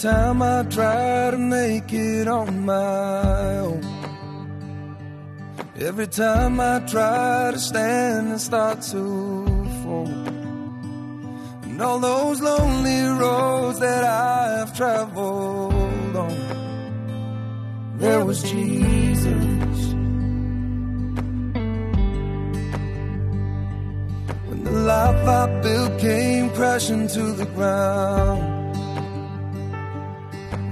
time I try to make it on my own. Every time I try to stand and start to fall. And all those lonely roads that I have traveled on. There was Jesus. When the life I built came crashing to the ground.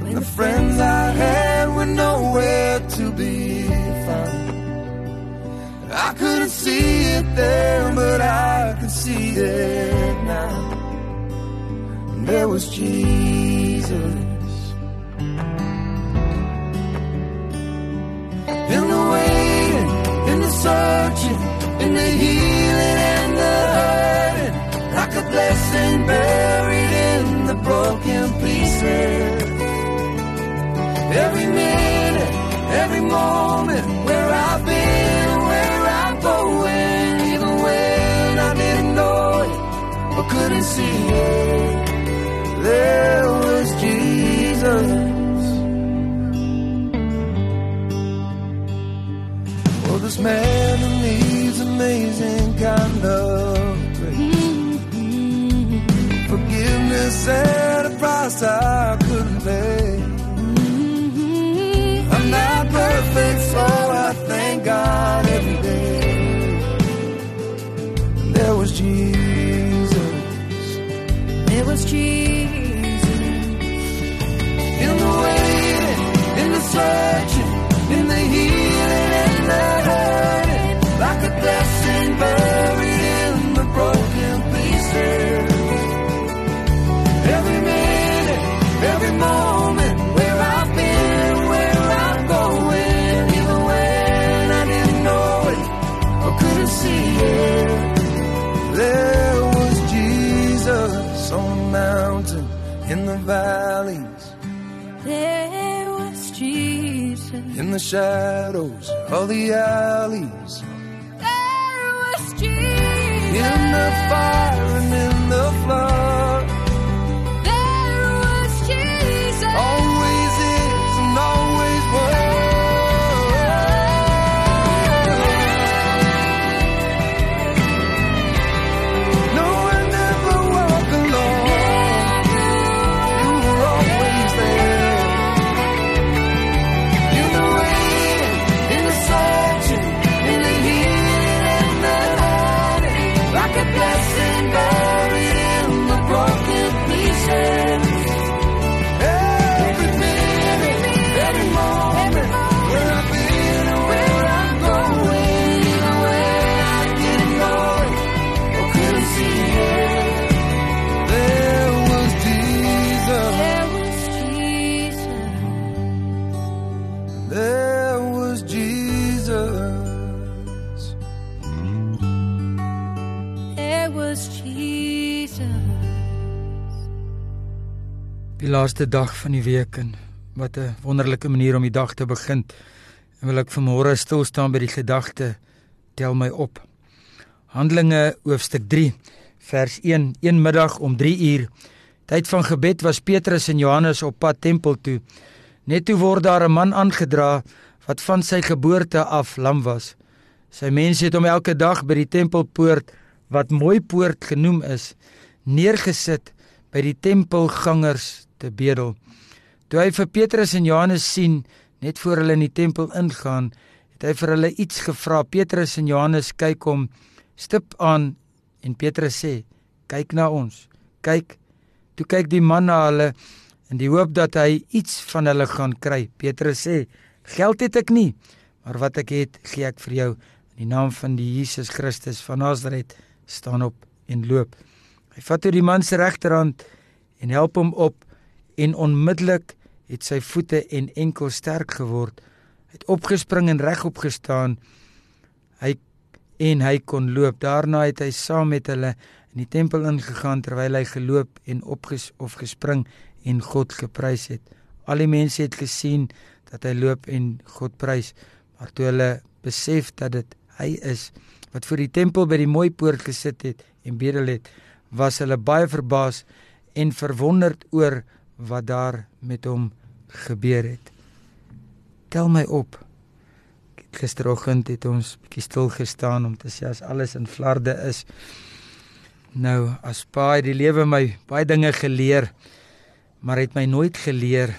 When the friends I had were nowhere to be found. I couldn't see it then, but I can see it now. And there was Jesus. In the waiting, in the searching, in the healing and the hurting, like a blessing buried in the broken pieces. Every minute, every moment, where I've been, where I'm going, even when I didn't know it or couldn't see it, there In the shadows of the alleys, There was Jesus. in the fire and in the flood, Die laaste dag van die week en wat 'n wonderlike manier om die dag te begin. En wil ek vanmôre stil staan by die gedagte tel my op. Handelinge hoofstuk 3 vers 1 een middag om 3 uur tyd van gebed was Petrus en Johannes op pad tempel toe. Net toe word daar 'n man aangedra wat van sy geboorte af lam was. Sy mense het hom elke dag by die tempelpoort wat mooi poort genoem is neergesit by die tempelgangers te bedel. Toe hy vir Petrus en Johannes sien net voor hulle in die tempel ingaan, het hy vir hulle iets gevra. Petrus en Johannes kyk hom stip aan en Petrus sê: "Kyk na ons. Kyk." Toe kyk die man na hulle in die hoop dat hy iets van hulle gaan kry. Petrus sê: "Geld het ek nie, maar wat ek het, gee ek vir jou. In die naam van die Jesus Christus van Nasaret, staan op en loop." Hy vat toe die man se regterhand en help hom op en onmiddellik het sy voete en enkel sterk geword. Hy het opgespring en regop gestaan. Hy en hy kon loop. Daarna het hy saam met hulle in die tempel ingegaan terwyl hy geloop en opges of gespring en God geprys het. Al die mense het gesien dat hy loop en God prys, maar toe hulle besef dat dit hy is wat voor die tempel by die mooi poort gesit het en bedel het, was hulle baie verbaas en verwonderd oor wat daar met hom gebeur het. Tel my op. Gisteroggend het ons bietjie stil gestaan om te sê as alles in flarde is. Nou, as paai die lewe my baie dinge geleer, maar het my nooit geleer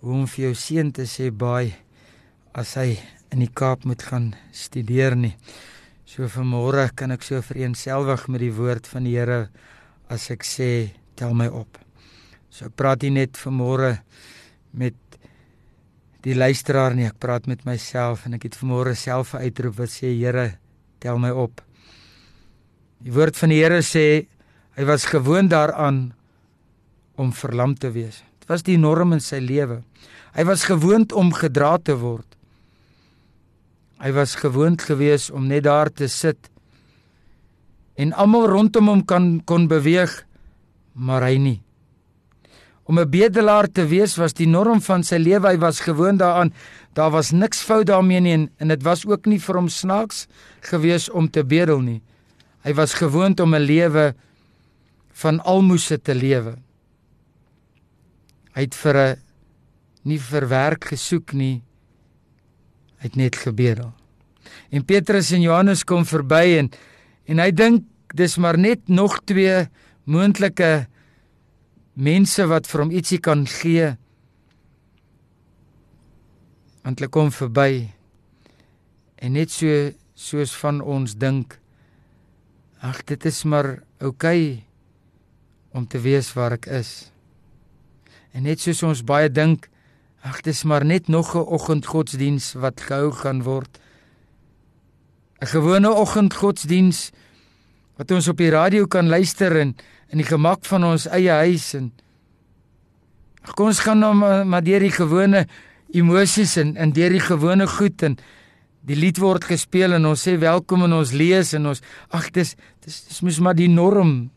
hoe om vir jou seun te sê baie as hy in die Kaap moet gaan studeer nie. So vanmôre kan ek so vereenselwig met die woord van die Here as ek sê tel my op. So ek praat nie net vanmôre met die luisteraar nie, ek praat met myself en ek het vanmôre self 'n uitroep wat sê Here, tel my op. Die woord van die Here sê hy was gewoond daaraan om verlam te wees. Dit was die norm in sy lewe. Hy was gewoond om gedra te word. Hy was gewoond gewees om net daar te sit en almal rondom hom kan kon beweeg, maar hy nie. Om 'n bedelaar te wees was die norm van sy lewe. Hy was gewoond daaraan. Daar was niks fout daarmee nie en, dit was ook nie vir hom snaaks gewees om te bedel nie. Hy was gewoond om 'n lewe van almoses te lewe. Hy het vir 'n nie vir werk gesoek nie. Hy het net gebedel. En Petrus en Johannes kom verby en en hy dink dis maar net nog twee moontlike mense wat vir hom ietsie kan gee. Want hulle kom verby en net so soos van ons dink ag dit is maar oukei okay om te weet waar ek is. En net soos ons baie dink ag dis maar net nog 'n oggendgodsdiens wat gehou gaan word. 'n Gewone oggendgodsdiens wat ons op die radio kan luister en in die gemak van ons eie huis en kom ons gaan nou maar, maar deur die gewone emosies en en deur die gewone goed en die lied word gespeel en ons sê welkom en ons lees en ons ag dis dis dis mos maar die norm.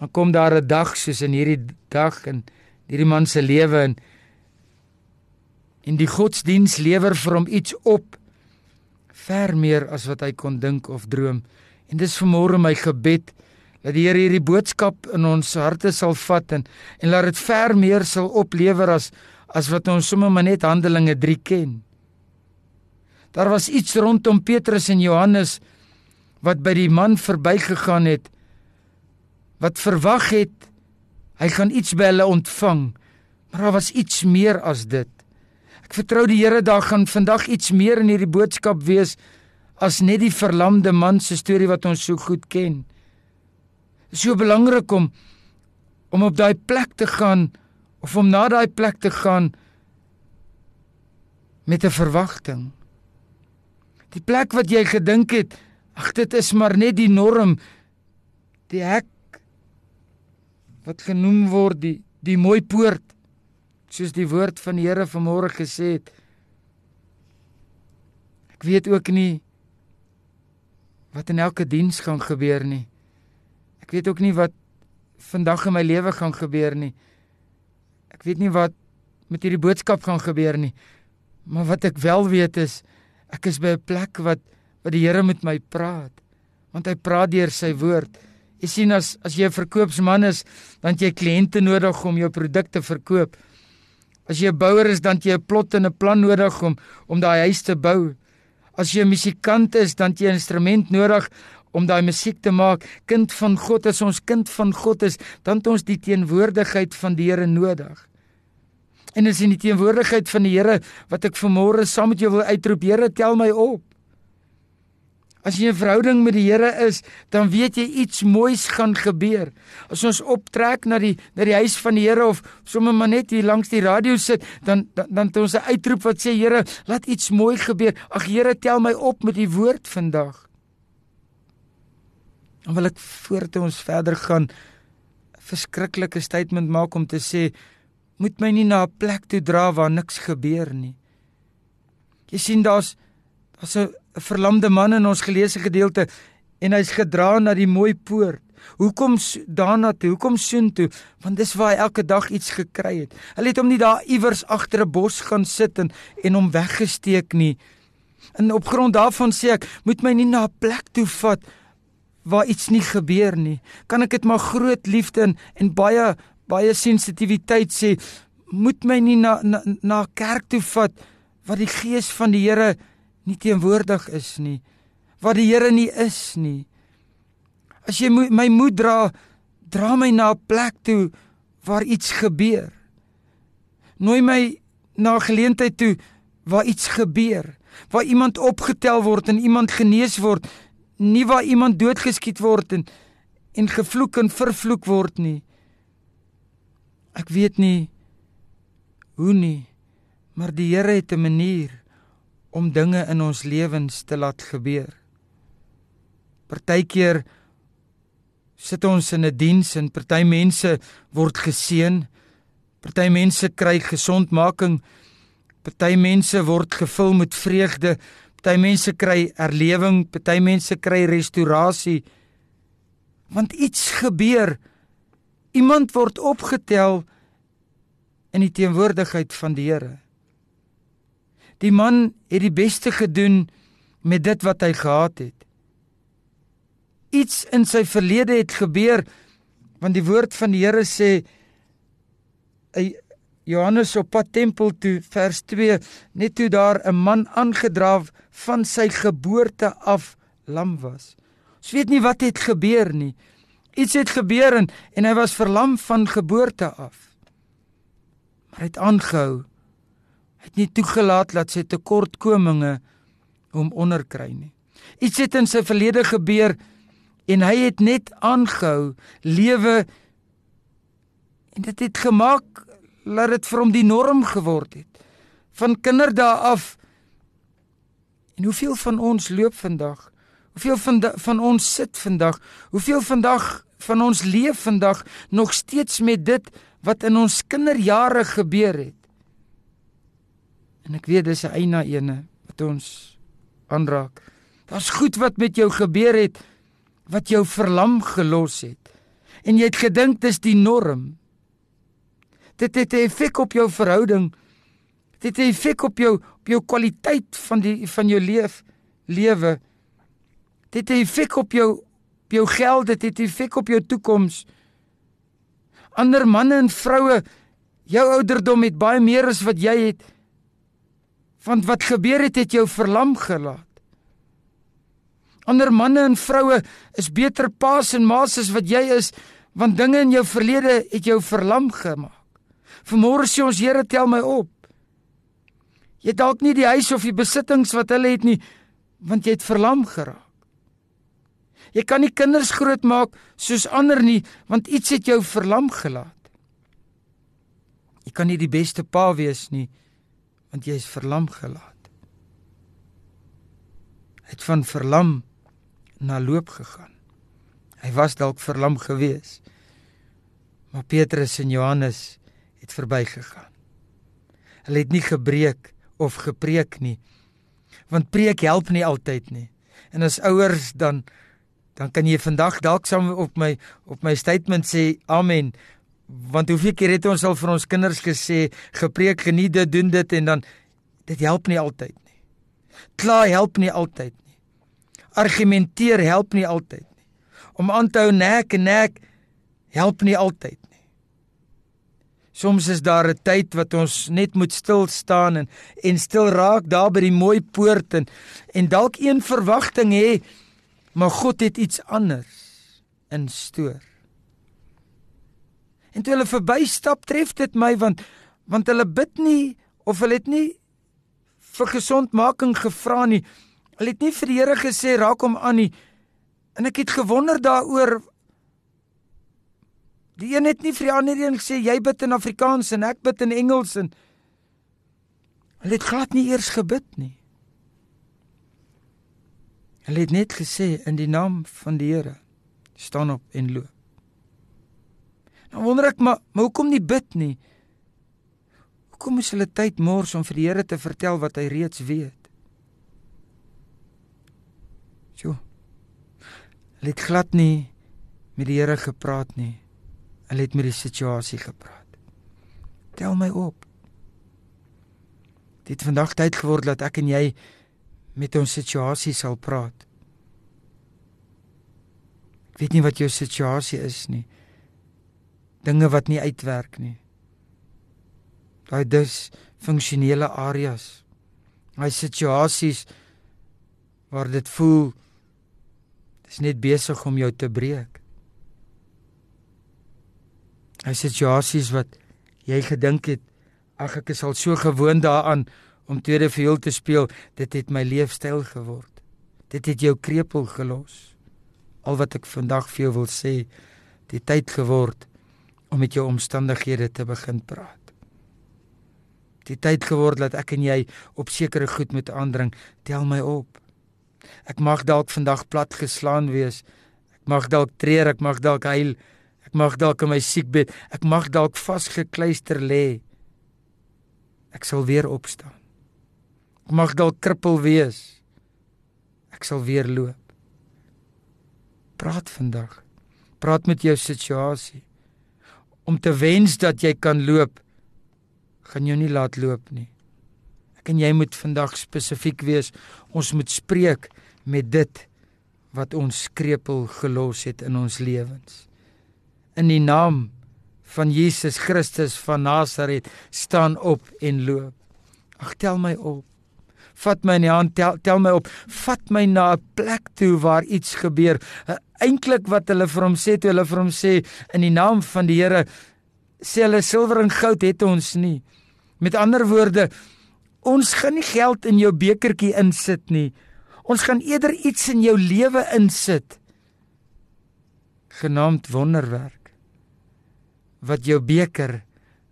Dan kom daar 'n dag soos in hierdie dag en hierdie man se lewe en en die godsdiens lewer vir hom iets op ver meer as wat hy kon dink of droom. En dis vanmôre my gebed dat die Here hierdie boodskap in ons harte sal vat en en laat dit ver meer sal oplewer as as wat ons sommer maar net Handelinge 3 ken. Daar was iets rondom Petrus en Johannes wat by die man verbygegaan het wat verwag het hy gaan iets by hulle ontvang maar daar was iets meer as dit. Ek vertrou die Here daar gaan vandag iets meer in hierdie boodskap wees as net die verlamde man se storie wat ons so goed ken so belangrik om om op daai plek te gaan of om na daai plek te gaan met 'n verwagting. Die plek wat jy gedink het, ag dit is maar net die norm, die hek wat genoem word die die mooi poort soos die woord van die Here vanmôre gesê het. Ek weet ook nie wat in elke diens gaan gebeur nie. Ek weet ook nie wat vandag in my lewe gaan gebeur nie. Ek weet nie wat met hierdie boodskap gaan gebeur nie. Maar wat ek wel weet is ek is by 'n plek wat wat die Here met my praat. Want hy praat deur sy woord. Jy sien as as jy 'n verkoopsman is, dan jy kliënte nodig om jou produkte te verkoop. As jy 'n bouer is, dan jy 'n plot en 'n plan nodig om om daai huis te bou. As jy 'n musikant is, dan jy 'n instrument nodig om daai musiek te maak. Kind van God, as ons kind van God is, dan het ons die teenwoordigheid van die Here nodig. En is in die teenwoordigheid van die Here wat ek vanmôre saam met jou wil uitroep. Here, tel my op. As jy 'n verhouding met die Here is, dan weet jy iets moois gaan gebeur. As ons optrek na die na die huis van die Here of sommer maar net hier langs die radio sit, dan dan dan het ons 'n uitroep wat sê Here, laat iets mooi gebeur. Ag Here, tel my op met die woord vandag. Dan wil ek voordat ons verder gaan 'n verskriklike statement maak om te sê moet my nie na 'n plek toe dra waar niks gebeur nie. Jy sien daar's daar's 'n verlamde man in ons geleesde gedeelte en hy's gedra na die mooi poort. Hoekom daarna toe? Hoekom soontoe? Want dis waar hy elke dag iets gekry het. Hulle het hom nie daar iewers agter 'n bos gaan sit en en hom weggesteek nie. En op grond daarvan sê ek, moet my nie na 'n plek toe vat waar iets nie gebeur nie. Kan ek dit maar groot liefde en, en baie baie sensitiwiteit sê, moet my nie na na na kerk toe vat waar die gees van die Here nie teenwoordig is nie, wat die Here nie is nie. As jy my moed dra, dra my na 'n plek toe waar iets gebeur. Nooi my na 'n geleentheid toe waar iets gebeur, waar iemand opgetel word en iemand genees word, nie waar iemand doodgeskiet word en en gevloek en vervloek word nie. Ek weet nie hoe nie, maar die Here het 'n manier om dinge in ons lewens te laat gebeur. Partykeer sit ons in 'n diens en party mense word geseën. Party mense kry gesondmaking. Party mense word gevul met vreugde. Party mense kry erlewing, party mense kry restaurasie. Want iets gebeur. Iemand word opgetel in die teenwoordigheid van die Here. Die man het die beste gedoen met dit wat hy gehad het. Iets in sy verlede het gebeur want die woord van die Here sê hy Johannes op pad tempel toe vers 2 net toe daar 'n man aangedra van sy geboorte af lam was. Ons weet nie wat het gebeur nie. Iets het gebeur en, en hy was verlam van geboorte af. Maar hy het aangehou het nie toegelaat dat sy tekortkominge hom onderkry nie. Iets het in sy verlede gebeur en hy het net aangehou lewe en dit het gemaak dat dit vir hom die norm geword het. Van kinderdae af en hoeveel van ons loop vandag? Hoeveel van van ons sit vandag? Hoeveel vandag van ons leef vandag nog steeds met dit wat in ons kinderjare gebeur het? En ek weet dis 'n eina ene wat ons aanraak. Daar's goed wat met jou gebeur het wat jou verlam gelos het. En jy het gedink dis die norm. Dit het 'n effek op jou verhouding. Dit het 'n effek op jou op jou kwaliteit van die van jou leef lewe. Dit het 'n effek op jou op jou geld, dit het 'n effek op jou toekoms. Ander manne en vroue jou ouderdom het baie meer as wat jy het. Want wat gebeur het het jou verlam gelaat. Ander manne en vroue is beter paas en maas as wat jy is, want dinge in jou verlede het jou verlam gemaak. Vanmôre sê ons Here tel my op. Jy dalk nie die huis of die besittings wat hulle het nie, want jy het verlam geraak. Jy kan nie kinders grootmaak soos ander nie, want iets het jou verlam gelaat. Jy kan nie die beste pa wees nie, want jy is verlam gelaat. Hy het van verlam na loop gegaan. Hy was dalk verlam gewees. Maar Petrus en Johannes het verbygegaan. Hulle het nie gebreek of gepreek nie. Want preek help nie altyd nie. En as ouers dan dan kan jy vandag dalk saam op my op my statement sê amen want hoeveel keer het ons al vir ons kinders gesê gepreek geniet dit doen dit en dan dit help nie altyd nie. Kla help nie altyd nie. Argumenteer help nie altyd nie. Om aan te hou nek en nek help nie altyd nie. Soms is daar 'n tyd wat ons net moet stil staan en en stil raak daar by die mooi poort en en dalk een verwagting hê Maar God het iets anders in stoor. En toe hulle verbystap, tref dit my want want hulle bid nie of hulle het nie vir gesondmaking gevra nie. Hulle het nie vir die Here gesê raak hom aan nie. En ek het gewonder daaroor. Die een het nie vir die ander een gesê jy bid in Afrikaans en ek bid in Engels en hulle het glad nie eers gebid nie. Hulle het net gesê in die naam van die Here staan op en loop. Nou wonder ek maar, maar hoekom nie bid nie? Hoekom moes hulle tyd mors om vir die Here te vertel wat hy reeds weet? Jo. Hulle het glad nie met die Here gepraat nie. Hulle het met die situasie gepraat. Tel my op. Dit vandag tyd geword dat ek en jy met ons situasie sal praat. Ek weet nie wat jou situasie is nie dinge wat nie uitwerk nie. Daai dis funksionele areas. Daai situasies waar dit voel dis net besig om jou te breek. Daai situasies wat jy gedink het ag ek is al so gewoond daaraan om tweede viool te speel, dit het my leefstyl geword. Dit het jou krepeel gelos. Al wat ek vandag vir jou wil sê, die tyd geword om met jou omstandighede te begin praat. Die tyd geword dat ek en jy op sekere goed moet aandring, tel my op. Ek mag dalk vandag plat geslaan wees. Ek mag dalk treur, ek mag dalk huil. Ek mag dalk in my siekbed, ek mag dalk vasgekluister lê. Ek sal weer opstaan. Ek mag dalk krippel wees. Ek sal weer loop. Praat vandag. Praat met jou situasie om te wens dat jy kan loop, gaan jou nie laat loop nie. Ek en jy moet vandag spesifiek wees. Ons moet spreek met dit wat ons skrepel gelos het in ons lewens. In die naam van Jesus Christus van Nasaret, staan op en loop. Ag tel my op. Vat my in die hand, tel, tel my op. Vat my na 'n plek toe waar iets gebeur. Eintlik wat hulle vir hom sê, toe hulle vir hom sê in die naam van die Here, sê hulle silwer en goud het ons nie. Met ander woorde, ons gaan nie geld in jou bekertjie insit nie. Ons gaan eerder iets in jou lewe insit genaamd wonderwerk wat jou beker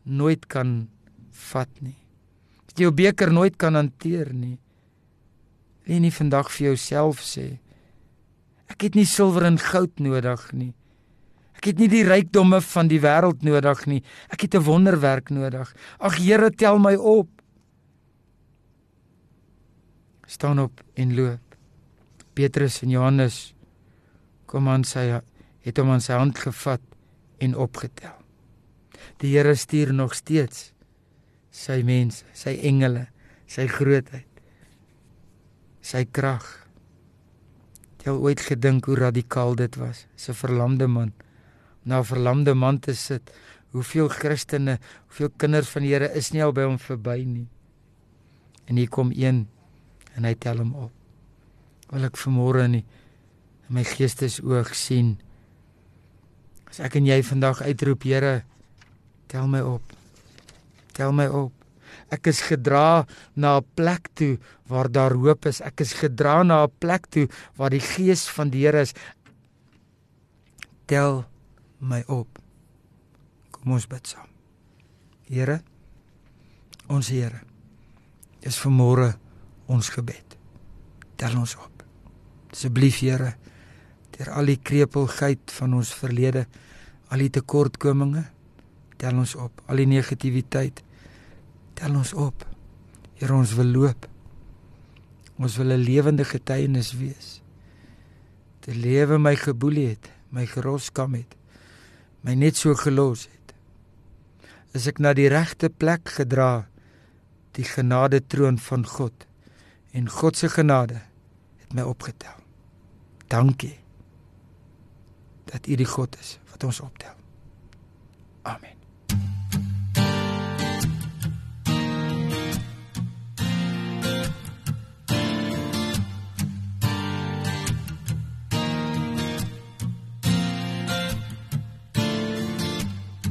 nooit kan vat nie. Wat jou beker nooit kan hanteer nie. Lê nie vandag vir jouself sê ek het nie silwer en goud nodig nie. Ek het nie die rykdomme van die wêreld nodig nie. Ek het 'n wonderwerk nodig. Ag Here, tel my op. staan op en loop. Petrus en Johannes kom aan sy het hom aan sy hand gevat en opgetel. Die Here stuur nog steeds sy mense, sy engele, sy grootheid, sy krag. Het jy ooit gedink hoe radikaal dit was? 'n verlamde man na 'n verlamde man te sit. Hoeveel Christene, hoeveel kinders van die Here is nie al by hom verby nie. En hier kom een en hy tel hom op. Wil ek vanmôre in my geestesoog sien. As ek en jy vandag uitroep, Here, tel my op. Tel my op. Ek is gedra na 'n plek toe waar daar hoop is. Ek is gedra na 'n plek toe waar die gees van die Here is. Tel my op. Kom ons bid saam. Here, ons Here. Dis vanmôre ons gebed. Tel ons op. Asseblief Here, deur al die krepelheid van ons verlede, al die tekortkominge, tel ons op. Al die negativiteit, tel ons op. Here, ons wil loop. Ons wil 'n lewende getuienis wees. Te lewe my geboelie het, my geroskam het my net so gelos het. Is ek na die regte plek gedra, die genade troon van God en God se genade het my opgetel. Dankie dat U die God is wat ons optel. Amen.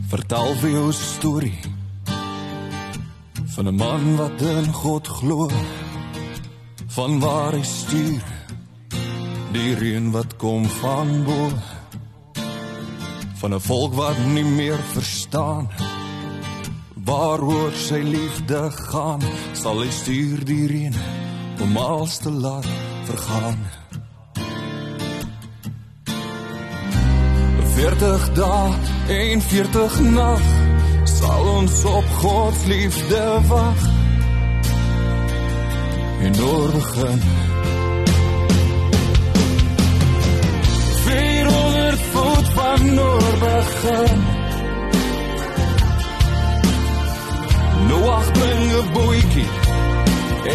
Vertel vir jou 'n storie van 'n man wat in God glo van waar hy stuur die reën wat kom van bo van 'n volk wat nie meer verstaan waaroor sy liefde gaan. Sal hy stuur die reën om alles te laat vergaan 40 dae en 40 nag sal ons op God se liefde wag en oor begin. 400 voet van noor begin. Noach bring 'n bootjie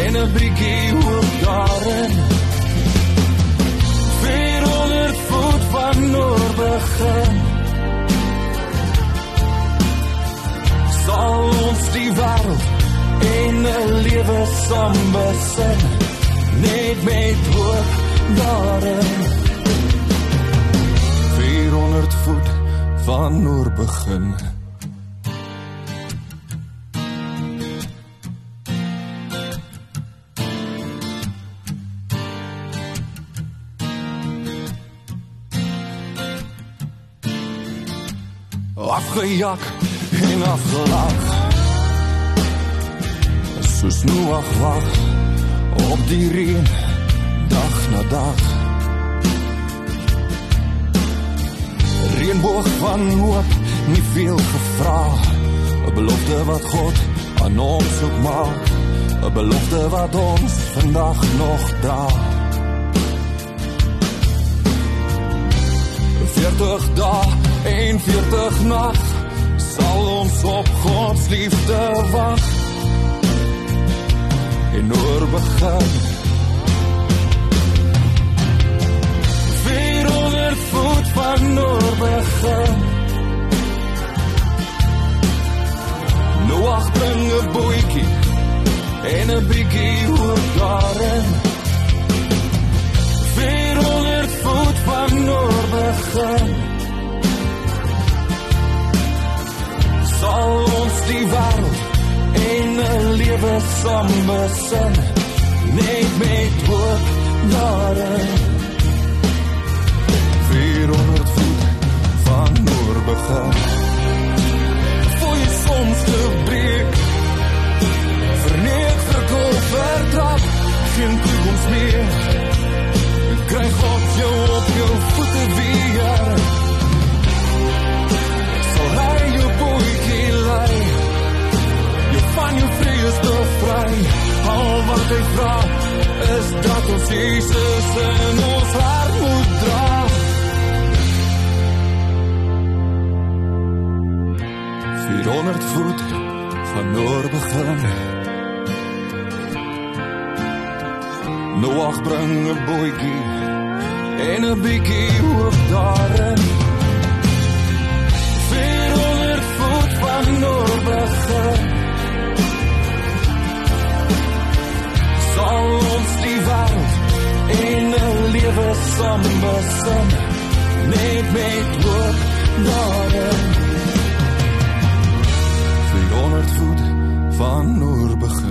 en 'n bietjie hoop daarin van noor begin. Sal ons die wêreld in 'n lewe saam besin net met hoop daarin. 400 voet van noor begin afgejag en afgelag soos Noach wag op die reën dag na dag. Reënboog van hoop nie veel gevra. 'n belofte wat God aan ons ook maak. 'n belofte wat ons vandag nog dra 40 dae en 40 nag sal ons op God se liefde wag en oor begin. 400 voet van oor begin. Noach bring 'n bootjie en 'n bietjie hoop daarin 400 voet van oor begin sal ons die wêreld in 'n lewe saam besin. Net met hoop daarin. 400 voet van noor begin. Voor jy soms te breek verneek verkoop vertrap. Geen toekoms meer. Kry God jou op jou voete weer bevry al wat hy vra is dat ons Jesus in ons hart moet dra 400 voet van noor begin. Noach bring 'n bootjie en 'n bietjie hoop daarin 'n lewe saam besin net met hoop daarin 400 voet van noor begin